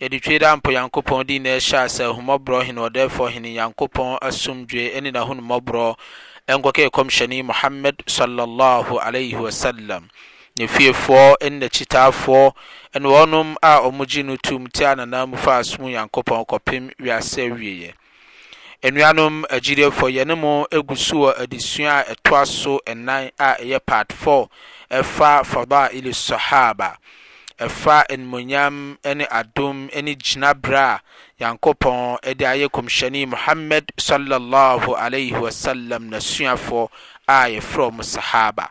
Yɛde Tweeda mpo Nyankopɔn din na ɛhyɛ ase, Ahummɔborɔ Hene, Ɔdɛɛfoɔ Hene, Nyankopɔn asomdwoeɛ ɛne n'ahunummɔborɔ nkɔka Ɛkɔmhyɛni Muhammad Sallallahu Alaihi Wasallam, n'efiefoɔ ɛne n'akyitaafoɔ ɛne wɔnom a wɔgye no toom tia n'ananmufa asom Nyankopɔn kɔpem wiase awieɛ. Anuanom agyidiefo, yɛne mo gu so wɔ adesua a ɛtoa so nnan a ɛyɛ part four, ɛfa Fadail Sahaba, ɛfa animuonyam ne adom ne gyinabrɛ a Nyankopɔn de ayɛ Kɔmhyɛni Muhammad sallallahu alaihi wasallam n'asuafoɔ a yɛfrɛ wɔn Sahaba.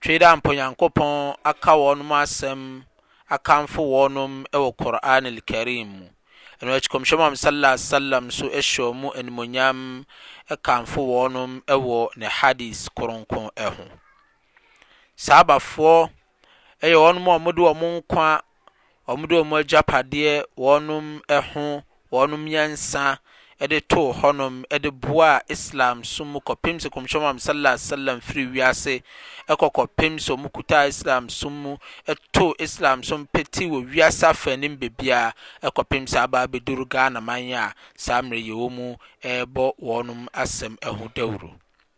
twe dɛ ampa Nyankopɔn aka hɔnom asɛm akamfo hɔnom wɔ Qur'aan Al-Kareem mu. Ɛno akyi Kɔmhyɛni Muhammad Salla Alaihi Wasallam nso hyɛ wɔn animuonyam kamfo hɔnom wɔ ne Hadiis kronkron ho. Saabafoɔ yɛ wɔnom a wɔde wɔn nkwa wɔde wɔn agyapadeɛ, wɔn ho, wɔn nyansa de too hɔ nom de boaa Islam som mu kɔpem sɛ Kɔmhyɛni Muhammad sallallahu alaihi wasallam firi wiase kɔ kɔpem sɛ wɔkutaa Islam som mu too Islam som pete wɔ wiase afaanim baabiara kɔpem sɛ aba abɛduru Ghana man a saa mmerɛ yɛwɔ mu rebɔ wɔn asɛm ho dawuro.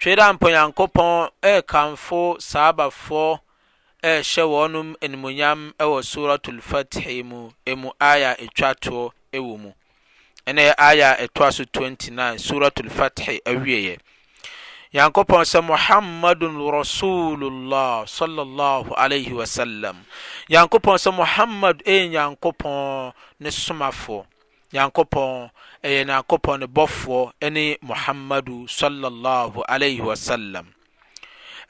Twerampo Nyankopɔn rekamfo Sahabafoɔ rehyɛ wɔnom animuonyam wɔ Suratul Fath mu, emu Aya a ɛtwa toɔ wɔ mu. Ɛna yɛ Aya a ɛtoa so 29, Suratul Fath awieɛ. Nyankopɔn sɛ Muhammadun Rasulullah sallallahu alaihi wasallam. Nyankopɔn sɛ Muhammad ɛyɛ Nyankopɔn ne somafoɔ. Nyankopɔn, ɛyɛ Nyankopɔn ne bɔfoɔ ɛne Muhammadu Sallallahu Alaihi Wasallam.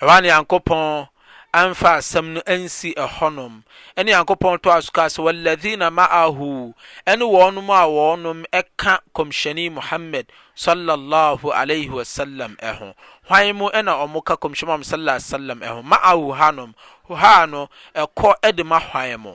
Ɛhɔ a Nyankopɔn amfa asɛm no ansi ɛhɔnom, ɛne Nyankopɔn toa so kaa sɛ, Walladhina Ma'ahu, ɛne wɔnom a wɔnom ɛka Kɔmhyɛni Muhammad Sallallahu Alaihi Wasallam ɛho. Hwan mu ɛna wɔn ka Kɔmhyɛni Muhammad Sallallahu Alaihi Wasallam ɛho? Ma'ahu hanom, hu haa no, ɛkɔ ɛde ma hwan mu?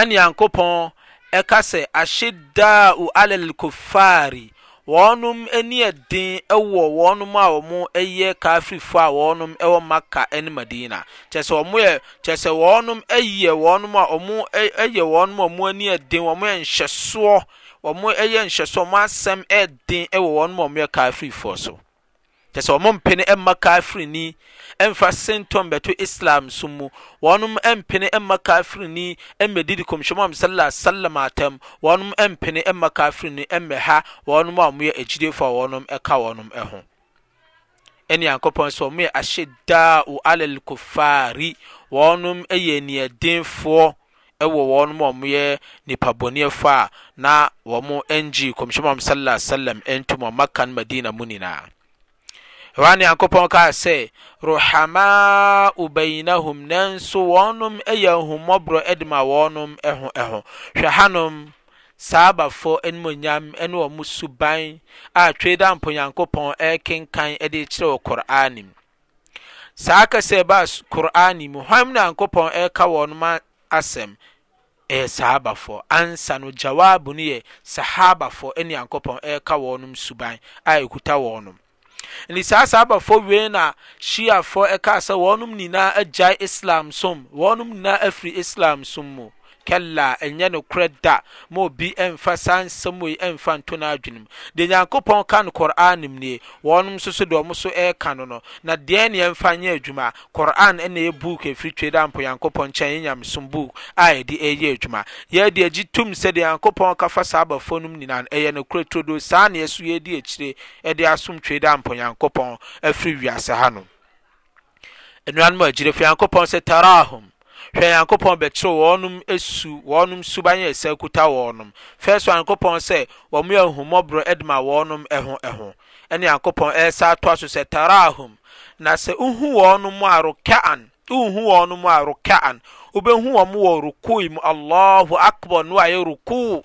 ɛne Nyankopɔn ɛka sɛ, Ashiddaa'u 'alal kuffaari, wɔnom ani yɛ den wɔ wɔnom a wɔn yɛ kaafirfoɔ a wɔnom wɔ Makka ne Madina. Kyerɛ sɛ wɔn yɛ, kyerɛ sɛ wɔnom yɛ wɔnom a wɔn yɛ wɔnom a wɔn ani yɛ den, wɔn yɛ nhyɛsoɔ, wɔn yɛ nhyɛsoɔ, wɔn asɛm yɛ den wɔ wɔnom a wɔyɛ kaafirfoɔ so. Kyerɛ sɛ wɔmpene mma kaafirini mfa sintɔ mmɛto Islam som mu, wɔnom mpene mma kaafirini mmɛdidi Kɔmhyɛni Muhammad Sallallahu Alaihi Wasallam atam, wɔnom mpene mma kaafirini mmɛha wɔnom a wɔyɛ agyidiefoɔ a wɔnom ka wɔnom ho. Ɛne Nyankopɔn sɛ wɔyɛ Ashiddaa'u 'Alal Kuffaari, wɔnom yɛ aniɛdenfoɔ wɔ wɔnom a wɔyɛ nnipa boniɛfoɔ a na wɔn ngyee Kɔmhyɛni Muhammad Sallallahu Alaihi Wasallam ntom wɔ Makkah ne Madina mu nyinaa. Ɛhɔ ara Nyankopɔn kaa sɛ, Ruhamaa'u bainahum, nanso wɔnom yɛ ahummɔborɔ de ma wɔnom ho ho. Hwɛ hanom, Saabafoɔ animuonyam ne wɔn suban a Tweedampo Nyankopɔn rekenkan de rekyerɛ wɔ Qur'aan mu. Saa kasa yi baa Kur'ani mu. Hwan mu na Nyankopɔn reka wɔn ho asɛm? Ɛyɛ Sahabafoɔ. Ansa no, Jawab no yɛ Sahabafoɔ ne Nyankopɔn reka wɔn suban a ɛkuta wɔn. Nti saa Sahabafoɔ wei na Shiafoɔ ɛkaa sɛ wɔn nyinaa agyae Islam som, wɔn nyinaa afiri Islam som mu. Kalla, ɛnyɛ nokorɛ da, ma obi mfa saa nsɛm wei mfa nto n'adwenem. Deɛ Nyankopɔn ka no Qur'aan mu nie, wɔnom nso so deɛ wɔn nso reka no no, na deɛn na yɛmfa nyɛ adwuma? Qur'aan ɛna ɛyɛ book a ɛfiri Twedaa Mpo Nyankopɔn nkyɛn, ɛyɛ Nyamesom book a yɛde reyɛ adwuma. Yɛn deɛ gye tom sɛ deɛ Nyankopɔn ka fa Saabafoɔ nom nyinaa no, ɛyɛ nokorɛ turodoo, saa na yɛn nso yɛredi akyire de asom Twedaa Mpo Nyankopɔn afiri wiase hanom. Anuanom agyirefo, Nyankopɔn se, Taraahum, hwɛ, Nyankopɔn bɛkyerɛw wɔnom su, wɔnom suban a ɛsa kuta wɔnom, fɛ so, Nyankopɔn sɛ, wɔyɛ ahummɔborɔ de ma wɔnom ho ho. Ɛne Nyankopɔn resa atoa so sɛ, Taraahum, na sɛ wohu wɔnom a, Ruka'an, wohu wɔnom a, Ruka'an, wobɛhu wɔn wɔ rukui mu, Allahu Akbar, no a ɛyɛ rukuu,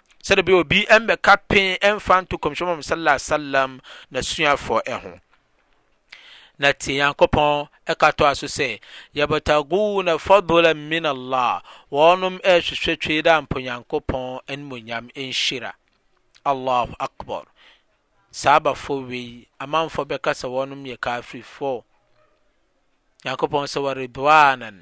sɛdeɛ ɛbɛyɛ obi mmɛka pee mfa nto kɔmhyɛ mu sallallahu alaihi wasallam n'asuafoɔ ho na tie nyankopɔn ɛka toa so sɛ yabtaguna fadlan min allah wɔnom ɛrehwehwɛ twei da mpo nyankopɔn animonyam nhyira allahu akbar saabafoɔ wei amanfoɔ bɛka sɛ wɔnom yɛ kafirifoɔ nyankopɔn sɛ waridwanan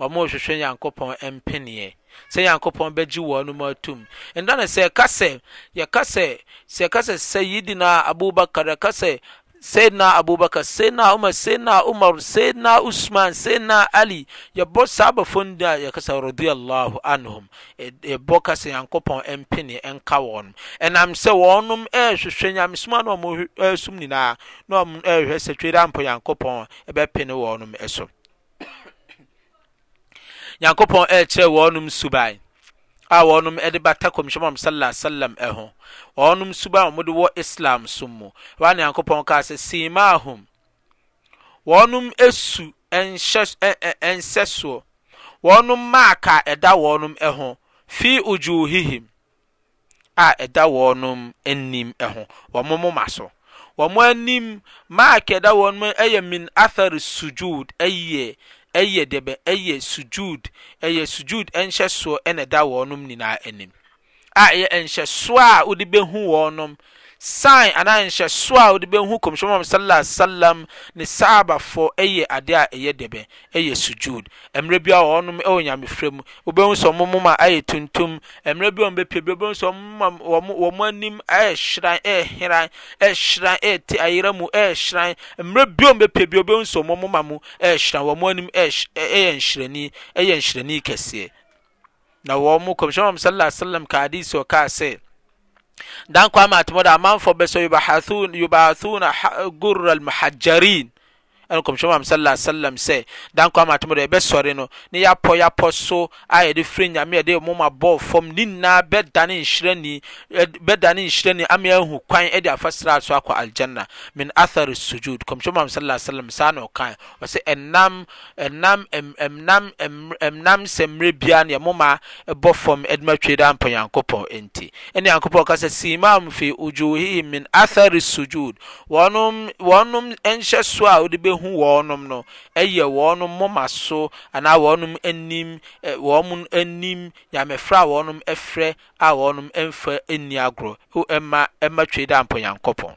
Wɔrehwehwɛ Nyankopɔn mpeneɛ, sɛ Nyankopɔn bɛgye wɔnom atum. Nna no sɛ yɛka sɛ, yɛka sɛ, sɛ yɛka sɛ Sayyidina Abu Bakar, yɛka sɛ Sayyidina Abu Bakar, Sayyidina Umar, Sayyidina Umar, Sayyidina Usman, Sayyidina Ali, yɛbɔ Sahabafoɔ no din a, yɛka sɛ Radiyallahu Anhum, yɛbɔ ka sɛ Nyankopɔn mpeneɛ nka wɔnom. Ɛnam sɛ wɔnom rehwehwɛ Nyamesom a na wɔresom nyinaa, na wɔrehwɛ sɛ twe dɛ ampa Nyankopɔn bɛpene wɔnom so. nyankopɔn ɛrekyerɛ wɔnom suban a wɔnom ɛde bata kɔmhyɛ mɔm sala salam ɛho wɔnom suban a wɔde wɔ islam som mu wa nyankopɔn kaa sɛ simahum wɔnom esu ɛnsɛsoɔ wɔnom maaka ɛda wɔnom ɛho fi ujuhihim a ɛda wɔnom anim ho, wɔn moma so, wɔn anim, mark a ɛda wɔnom anim, ɛyɛ min athar sujuud, ɛyɛ, ɛyɛ deɛ bɛn, ɛyɛ sujuud, ɛyɛ sujuud nhyɛsoɔ na ɛda wɔnom nyinaa anim, a ɛyɛ nhyɛsoɔ a wode bɛhu wɔnom Sign anaa nhyɛsoɔ a wode bɛhu Kɔmhyɛni Muhammad sallallahu alaihi wasallam ne Sahabafoɔ yɛ adeɛ a ɛyɛ dɛbɛn? Ɛyɛ Sujuud. Mmerɛ bi a wɔnom wɔ Nyamefrɛ mu, wobɛhu sɛ wɔn moma ayɛ tuntum. Mmerɛ bi a wɔn bɛpie bere, wobɛhu sɛ wɔn moma, wɔn anim ayɛ hyeran, ɛyɛ heran, ɛyɛ hyeran, ɛyɛ te ayera mu, ɛyɛ hyeran. Mmerɛ bi a wɔn bɛpie bere, wobɛhu sɛ wɔn moma mu ɛyɛ hyeran, wɔn anim ɛyɛ, ɛyɛ nhyerɛnii, ɛyɛ nhyerɛnii kɛseɛ. Na wɔn mu kɔmhyɛn wɔn sallallahu alaihi wasallam ka hadisi ɔkaa sɛ dan kɔ ama atemɔdɔ amanfoɔ bɛsɔ yubahathun yubahathuna gurra almuhajjarin ɛna kɔmhyɛn wɔn sallallahu alaihi wasallam sɛ dan kɔ ama atemɔdɔ ɛbɛsɔre no ne yapɔ yapɔ so a yɛde firi nyame yɛde wɔn mu abɔ fam ne nyinaa bɛdane nhyirani bɛdane nhyirani ama yɛahu kwan de afa sra so akɔ aljanna min athari sujud kɔmhyɛn wɔn sallallahu alaihi wasallam saa na ɔkan Ɔse ɛnam ɛnam ɛm ɛmnam ɛmr ɛmnam sɛ mmerɛ biara neɛ moma bɔ fɔm ɛdema Twe Dampɔ Nyankopɔn nti. Ɛne Nyankopɔn ka sɛ, Siimaahum fii Ujuuhihim min Athari Sujuud, wɔnom wɔnom nhyɛsoɔ a wode bɛhu wɔnom no yɛ wɔnom moma so anaa wɔnom anim ɛ wɔnom anim Nyamefrɛ a wɔnom frɛ a wɔnom mfa nni agorɔ o ɛmma ɛmma Twe Dampɔ Nyankopɔn.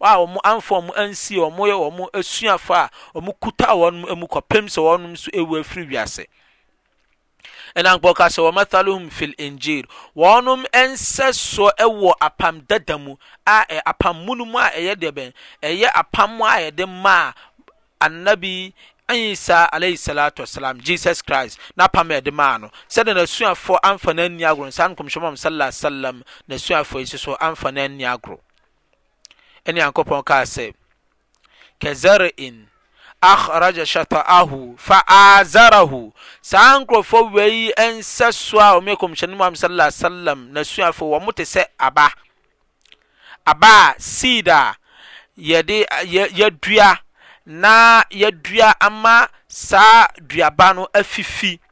a wɔamfa wɔn ansie a wɔyɛ wɔn asuafo a wɔkuta wɔn mu kɔpem sɛ wɔn nso awu afiri wiase. Nyankopɔn ka sɛ wɔmathaluhum fil injil wɔn nsɛsoɔ wɔ apam dada mu a apam mu no mu a ɛyɛ deɛ bɛn ɛyɛ apam mu a yɛde maa anabi Isa alayhi salatu wasalam Jesus Christ n'apam a yɛde maa no sɛdeɛ n'asuafoɔ amfa no anni agorɔ saa no kɔmhyɛmam sallallahu alaihi wasallam n'asuafoɔ yi nso so amfa no anni agorɔ Ɛnna Nyankopɔn kaa sɛ, Kazar'in akhraja shata'ahu fa'azarahu, saa nkurɔfoɔ wei nsɛsoɔ a wɔyɛ Kɔmhyɛni Muhammad sallallahu alaihi wasallam n'asuafoɔ, wɔn te sɛ aba, aba a seed a yɛde yɛ yɛdua na yɛdua ama saa duaba no afifi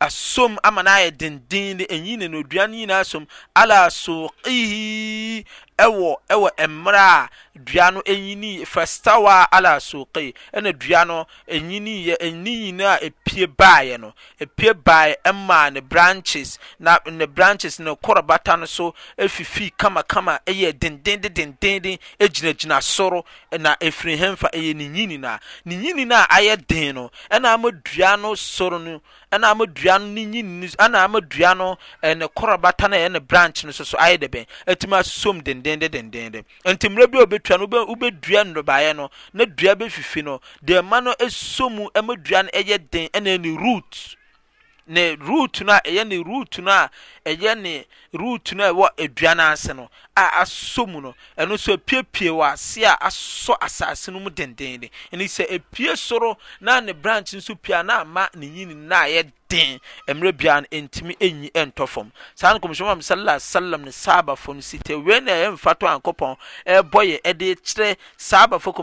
Asom ama no ayɛ dendennden, enyi ne n'oduan no nyinaa asom, ala suuqihi, ɛwɔ ɛwɔ mmerɛ a dua no enyinii, fastawa ala suuqihi, ɛna dua no enyiniiɛ, ne nyini a epue baeɛ no, epue bae maa ne branches, na ne branches, ne korbata no so fifii kamakama, ɛyɛɛ dendendendendennden, egyinagyina soro, Na efiri henfa? Eye ne nyini na. Ne nyini no a aye den no, na ama dua no soro no, na ama dua no ne nyini no, na ama dua no eh, ne korɔbata no eh, ne branch no so so aye de ben, atumi asosom dendende dendende. Nti mmerɛ bi a obetua no, obe, obedua nnɔbaeɛ no, na dua befifi no, de ɛma no ɛsɔ mu, ɛma dua no ɛyɛ den, ɛna ɛne root. ne root no a ɛyɛ ne root no a ɛyɛ ne root no a ɛwɔ dua no ase no a asɔ mu no, ɛno nso apiepie wɔ ase a asɔ asase no mu dendenden. Ɛne sɛ epie soro na ne branch nso pie a na ama ne nyini na ayɛ den mmerɛ biara no ɛntumi ɛnyi ɛntɔ fam. Saa no Kɔmhyɛni Muhammad sallallahu alaihi wasallam ne sahabafoɔ no si te. Wei na ɛyɛ mfatoɔ a Nyankopɔn ɛrebɔ yɛ ɛde kyerɛ sahabafoɔ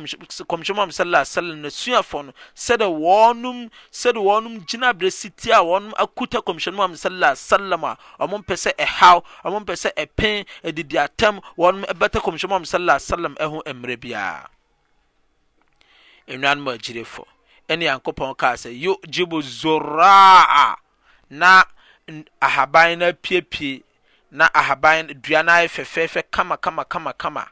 Kɔmhyɛni Muhammad sallallahu alaihi wasallam n'asuafoɔ no sɛdeɛ wɔnom sɛdeɛ wɔn gyinaberɛ si teɛ a wɔn akuta kɔmhyɛni muhammad sallallahu alaihi wasallam a wɔn mpɛ sɛ ɛhaw wɔn mpɛ sɛ ɛpen adidi atɛm wɔn bɛtɛ kɔmhyɛni muhammad sallallahu alaihi wasallam ɛho mmerɛ biara nnuanom agyirefo ɛne yankopɔn kaa sɛ yo jibo zoraa na ahaban no apiepie na ahaban dua no ayɛ fɛfɛɛfɛ kama kama kama kama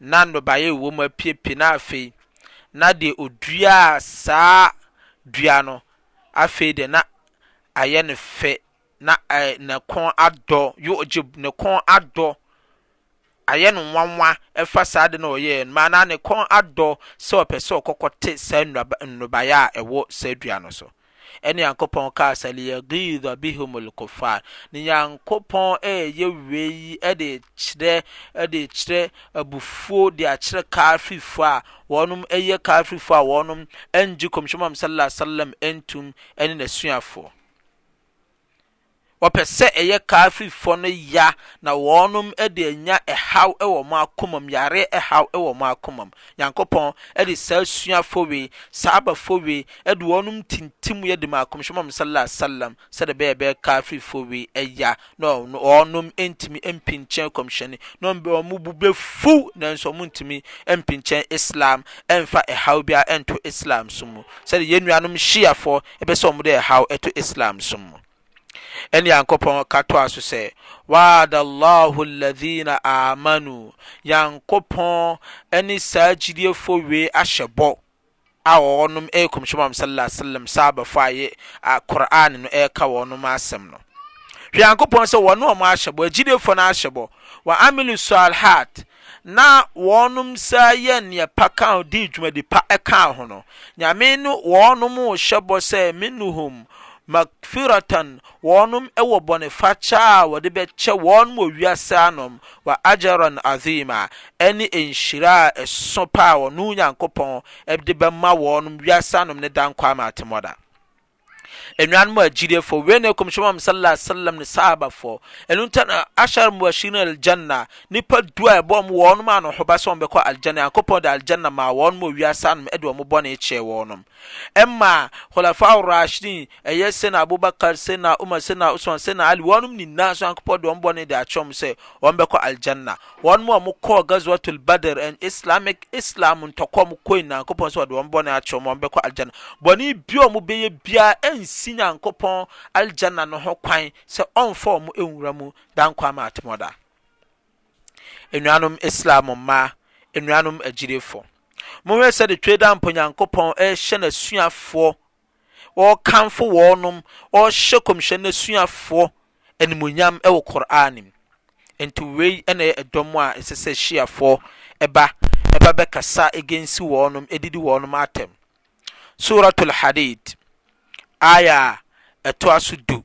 na nnɔbaeɛ a ɛwɔ mu apiepie, na afei na deɛ ɔduaa saa dua no, afei deɛ na ayɛ no fɛ, na ɛɛ ne kɔn adɔ, yɔɔgyeb, ne kɔn adɔ, ayɛ no nwanwa ɛfa saa ade na ɔyɛɛ no, anaa ne kɔn adɔ sɛ ɔpɛ sɛ ɔkɔkɔte saa nnuaba nnɔbaeɛ a ɛwɔ saa dua no so. Ɛne Nyankopɔn kaa sɛ, Liyaghiidha bihimul kuffaar, ne Nyankopɔn ɛɛyɛ wei de kyerɛ de kyerɛ abufuo de akyerɛ kaafirfoɔ a wɔnom ɛyɛ kaafirfoɔ a wɔnom ɛngye Kɔmhyɛni Muhammad sallallahu alaihi wasallam ɛntum ɛne n'asuafoɔ. Wɔpɛ sɛ ɛyɛ Kaafirfoɔ no ya na wɔnom de anya ɛhaw wɔ wɔn akoma mu, yareɛ ɛhaw wɔ wɔn akoma mu. Nyankopɔn de saa asuafoɔ wei, Sahaabafoɔ wei, de wɔnom tintimuiɛ de maa Kɔmhyɛni Muhammad Sallallahu Alaihi Wasallam sɛdeɛ ɛbɛyɛ ɛbɛyɛ Kaafirfoɔ wei ya na wɔnom ntumi mpinkyɛn Kɔmhyɛni na wɔn bo bɛfuw nanso wɔn ntumi mpinkyɛn Islam mfa ɛhaw biara nto Islam so mu sɛdeɛ yɛn nuanom Shiafoɔ ebesi wɔn dɛ haw to Islam som mu. Ɛnna Nyankopɔn ka toaa so sɛ, Wa'ada Allahu alladhina aamanu, Nyankopɔn ne saa gyidiefoɔ wei ahyɛ bɔ, a wɔnom ɛyɛ Kɔmhyɛni Muhammad sallallahu alaihi wasallam Sahabafoɔ a ye a Qur'aan no ɛreka wɔnom asɛm no. Hwɛ Nyankopɔn sɛ wɔne wɔn ahyɛ bɔ, agyidiefoɔ no ahyɛ bɔ, Wa'amilu swalihaat, na wɔnom saa yɛɛ neɛ pa ka ho dii dwumadi pa ɛkaa ho no, Nyame ne wɔnom rehyɛ bɔ sɛ, Minhum, Magfiratan, wɔnom wɔ bɔnefakyɛ a wɔde bɛkyɛ wɔnom wɔ wiase anom, Wa Ajaran Azeema, ɛne nhyira a ɛsõ paa a ɔno Nyankopɔn de bɛma wɔnom wiase anom ne Dankwa-Ama-Atemmɔda. Anuanom agyidefo, wei na Kɔmhyɛn Muhammad sallallahu alaihi wasallam ne sahabafo, ɛno nti na ashar mubashirin aljanna, nipa du a ɛbɔ wɔn wɔ wɔn maa no hoba sɛ wɔn bɛkɔ aljanna, Nyankopɔn de aljanna maa wɔn wɔ wiase anom de wɔn bɔne kyɛɛ wɔn. Ɛma khulafa ar-rashidin, ɛyɛ Sayyidina Abubakar, Sayyidina Umar, Sayyidina Usman, Sayyidina Ali, wɔn nyinaa nso Nyankopɔn de wɔn bɔne de akyɛ wɔn sɛ wɔn bɛkɔ aljanna. Wɔn a wɔkɔɔ Ghazwatul Badr and Islamic Islam ntɔkwa a wɔkɔe Nyankopɔn sɛ ɔde wɔn bɔne akyɛ wɔn ma wɔbɛkɔ Al-Jannah. Bɔne biara a wɔbɛyɛ biara ɛnsi Nyankopɔn Al-Jannah no ho kwan sɛ ɔmfa wɔn nwura mu da nkwa ama atemɔda. Anuanom Islam mma, anuanom agyidefo, monhwɛ sɛde Tweedampo Nyankopɔn rehyɛ n'asuafoɔ wɔrekamfo wɔnom, wɔrehyɛ kɔmhyɛn n'asuafoɔ animuonyam wɔ Qur'aan mu. Enti wei na ɛyɛ ɛdɔm a ɛsɛ sɛ Shiafoɔ ba ɛba bɛkasa against wɔnom, ɛdidi wɔnom atɛm. Surat Al-Hadid, Ayah a ɛtoa so du.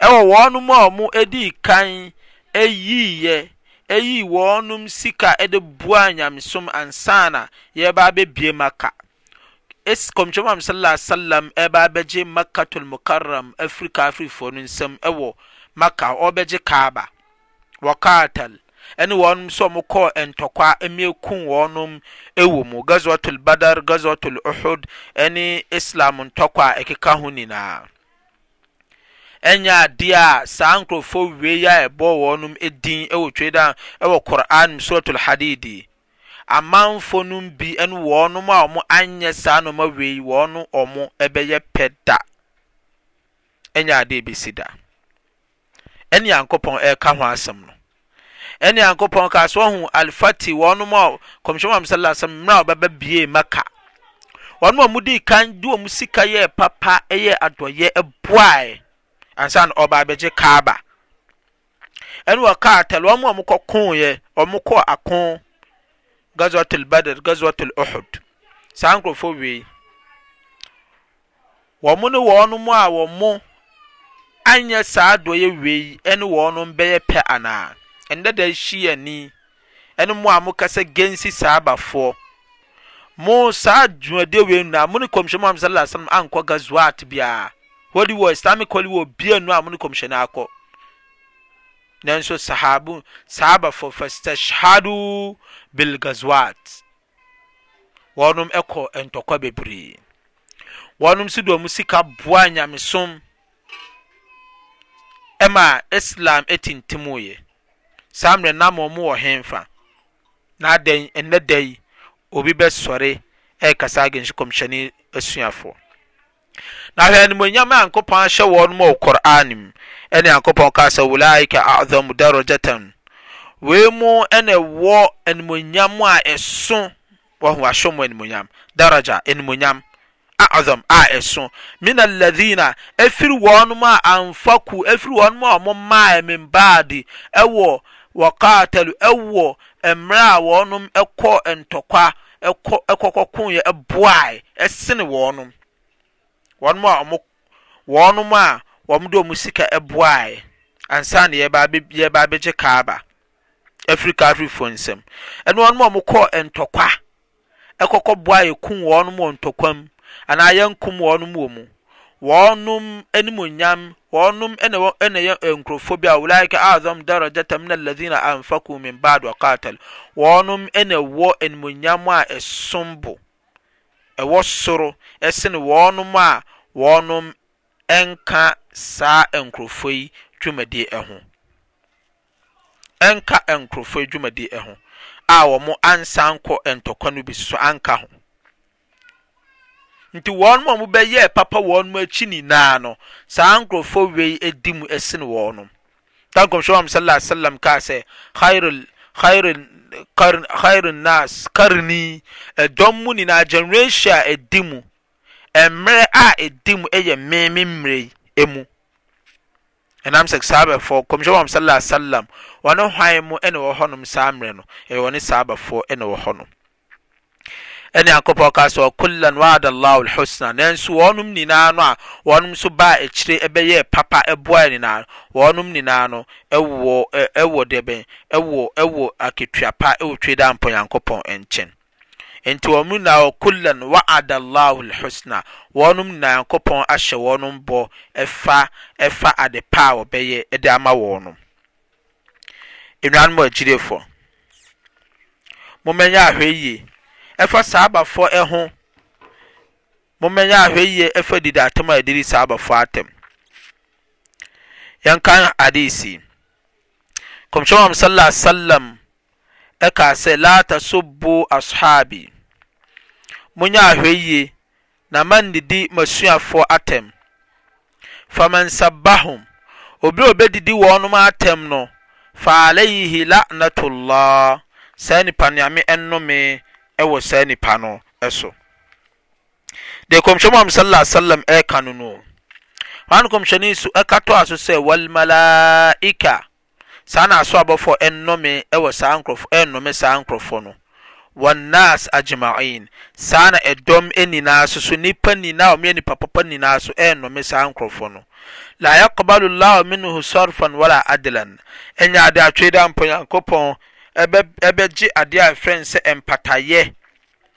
wɔ wɔnom a wɔdii kan yiiɛ yii wɔnom sika de boaa nyamesom ansa na yɛreba abɛbue Makkah. Es Kɔmhyɛni Muhammad sallallahu alaihi wasallam reba abɛgye Makkatul Mukarram afiri Kaafirfoɔ no nsam wɔ Makkah, ɔrebɛgye Kaaba. Waqatal ɛne wɔnom nso a wɔkɔɔ ntɔkwa mmie kuu wɔnom wɔ mu, Ghazwatul Badar, Ghazwatul Uhud ne Islam ntɔkwa a ɛkeka ho nyinaa. Ɛnyɛ adeɛ a saa nkorɔfoɔ wei yi a yɛbɔɔ wɔn din wɔ twei dan wɔ Qur'aan mu Surat Al-Hadeed yi, amanfoɔ nom bi ne wɔn a wɔn anyɛ saa nnoɔma wei yi wɔn ne wɔn bɛyɛ pɛ da. Ɛnyɛ adeɛ a ɛbɛsi da. ɛne Nyankopɔn reka ho asɛm no. Ɛne Nyankopɔn kaa sɛ ɔhu Al-Fati wɔnom a Kɔmhyɛ Muhammad sallallahu alaihi wasallam mmerɛ a ɔbɛba biee Mɛkka. Wɔnom a wɔdii kan de wɔn sika yɛɛ papa yɛɛ adɔyɛ boae ansa na ɔba abɛgye Kaaba. Ɛne ɔkaa tɛl wɔn a wɔkɔkoeɛ, wɔkɔɔ ako Ghazwatul Badr, Ghazwatul Uhud. Saa nkurɔfoɔ wei Wɔn ne wɔn a wɔn anyɛ saa adɔeɛ wei yi ne wɔn bɛyɛ pɛ anaa? Ɛnnɛ da yi Shiani ne mo a mokasa gensi Saabafoɔ, mo saa dwumadie wei nyinaa mo ne Kɔmhyɛni Muhammad sallallahu alaihi wasallam ankɔ gazuwaat biara. Holy war, Islamic Holy war biara nnu a mo ne Kɔmhyɛni akɔ. Nanso sahabu, Saabafoɔ fastashhadu bil gazuwaat. Wɔnom kɔ ntɔkwa bebree. Wɔnom nso de wɔn sika boaa nyamesom ma Islam tintimuiɛ. Saa mmerɛ no na ama wɔn wɔ henfa? Na adɛn ɛnnɛ da yi obi bɛsɔre rekasa against Nkɔmhyɛni asuafoɔ? Na hwɛ animuonyam a Nyankopɔn ahyɛ wɔn mu wɔ Qur'aan mu, ɛne Nyankopɔn kaa sɛ, Ulaa'ika a'dhamu darajatan, wei mu na ɛwɔ animuonyam a ɛso, wahu ahyɛ wɔn animuonyam, daraja, animuonyam, a'dham, a ɛso, min alladhina, ɛfiri wɔn mu a anfaku, ɛfiri wɔn mu a wɔn maaɛ min baadi, ɛwɔ waqatalu, ɛwɔ mmerɛ a wɔn kɔɔ ntɔkwa, kɔ kɔkoeɛ boaeɛ sene wɔn, wɔn a wɔn wɔnom a wɔde wɔn sika boaeɛ ansa na yɛreba abɛ yɛreba abɛgye Kaaba afiri Kafirfoɔ nsam, ɛne wɔn a wɔkɔɔ ntɔkwa ɛkɔkɔboaeɛ kum wɔn wɔ ntɔkwa mu anaa yɛnkum wɔn wɔ mu. wɔnom animuonyam, wɔnom na wɔ na yɛ nkurɔfoɔ bi a wulaika azam darajata min alladhina anfaku min ba'd wa qatalu. Wɔnom na ɛwɔ animuonyam a ɛsom bo, ɛwɔ soro, ɛsene wɔnom a wɔnom ɛnka saa nkurɔfoɔ yi dwumadie ho, ɛnka nkurɔfoɔ yi dwumadie ho, a wɔn ansan kɔ ntɔkwa no bi so anka ho. Nti wɔnom a wɔbɛyɛɛ papa wɔnom akyi nyinaa no, saa nkorɔfoɔ wei di mu sene wɔnom. Ta Nkɔmhyɛ Muhammad sallallahu alaihi wasallam kaa sɛ, Khairul khairul qarn khairun nas qarni, ɛdɔm mu nyinaa, generation a ɛdi mu, mmerɛ a ɛdi mu yɛ me me mmerɛ yi mu. Ɛnam sɛ Sahabafoɔ, Nkɔmhyɛ Muhammad sallallahu alaihi wasallam, wɔne hwan mu na ɛwɔ hɔnom saa mmerɛ no? Ɛyɛ wɔne Sahabafoɔ na ɛwɔ hɔnom. Ɛne Nyankopɔn ka sɛ, Kullan wa'ada Allahu al-husna, nanso wɔnom nyinaa no a wɔnom nso baa akyire bɛyɛɛ papa boaɛ no no, wɔnom nyinaa no wɔ, wɔ deɛbɛn, wɔ, wɔ akatua pa wɔ Twe Daa Mpo Nyankopɔn nkyɛn. Enti wɔnom nyinaa wɔ Kullan wa'ada Allahu al-husna, wɔnom nyinaa Nyankopɔn ahyɛ wɔnom bɔ ɛfa, ɛfa ade pa a wɔbɛyɛ de ama wɔnom. Enuanom agyidefo, mommɛyɛ ahwɛyie ɛfa saa abafoɔ ɛho, mommɛyɛ ahwɛyie ɛfa didi atam a yɛdidi saa abafoɔ atam. Yɛnka hadisi. Kɔmhyɛn wa sallallahu alaihi wasallam ɛkaa sɛ, la tasubbu ashabi. Monyɛ ahwɛyie Na mannidi m'asuafoɔ atɛm. Faman sabbahum, obi a ɔbɛdidi wɔnom atɛm no, fa alaihi la'natullah, saa nipa no Nyame nnome wɔ saa nipa no so. Deɛ Kɔmhyɛni Muhammad sallallahu alaihi wasallam ɛreka no no o. Hwan Kɔmhyɛni so ɛka toa so sɛ, wal malaika. Saa na aso abɔfoɔ nnome wɔ saa nkorɔfoɔ, nnome saa nkorɔfoɔ no. Wan-naas adjma'een, saa na ɛdɔm nyinaa nso so, nnipa nyinaa a wɔyɛ nnipa papa nyinaa nso nnome saa nkorɔfoɔ no. Laa yaqbalu Allaahu minhu sarfan walaa adlan, ɛnyɛ adeɛ atwedeɛ ampa Nyankopɔn bɛ, bɛgye adeɛ a yɛfrɛ no sɛ mpataeɛ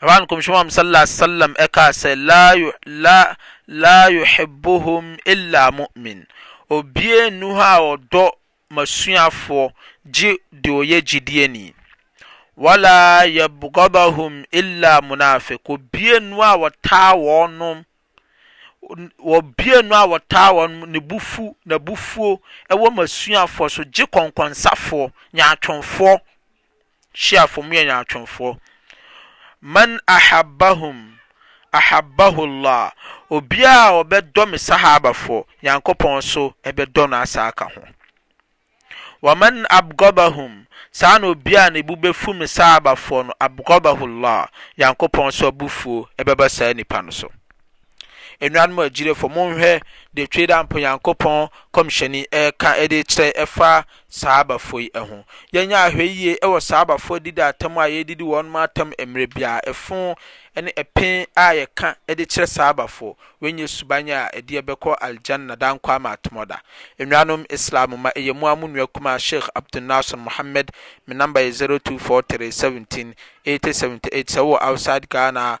Ɛhɔ a no Kɔmhyɛni Muhammad sallallahu alaihi wasallam ɛkaa sɛ la yu la la yuhibbuhum illa mu'min. Obiara nnu hɔ a ɔdɔ m'asuafoɔ gye deɛ ɔyɛ gyidieni. Wala yabghabahum illa munafiq. Obiara nnu a wɔtaa wɔnom obiara nnu a wɔtaa wɔnom ne bufu n'abufuo ɛwɔ m'asuafoɔ so gye kɔnkɔnsafoɔ nyaatwomfoɔ. Shiafoɔ mu yɛ nyaatwomfoɔ. Man ahabahum ahabahu'llah, obiara a ɔbɛdɔ me Sahabafoɔ, Nyankopɔn nso bɛdɔ no asan aka ho. Wa man abghabahum, saa na obiara a ne bo bɛfu me Sahabafoɔ no, abghabahu'llah, Nyankopɔn nso abufuo bɛba saa nipa no so. Anuanom agyirefo, monhwɛ de Twe da mpo Nyankopɔn kɔmhyɛni ɛreka de kyerɛ ɛfa Sahabafo yi ho. Yɛnyɛ ahwɛyie wɔ Sahabafo adida atam a yɛredidi wɔnom atam mmerɛ biara, ɛfo ne ɛpen a yɛka de kyerɛ Sahabafo, wei nyɛ suban a ɛdeɛ bɛkɔ Aljanna da nkwa ama atomɔ da. Anuanom Islam ma ɛyɛ mua mo nua kumaa Sheikh Abdul Nasser Mohammed, me number yɛ 0243 17 80 78, sɛ wowɔ outside Ghana a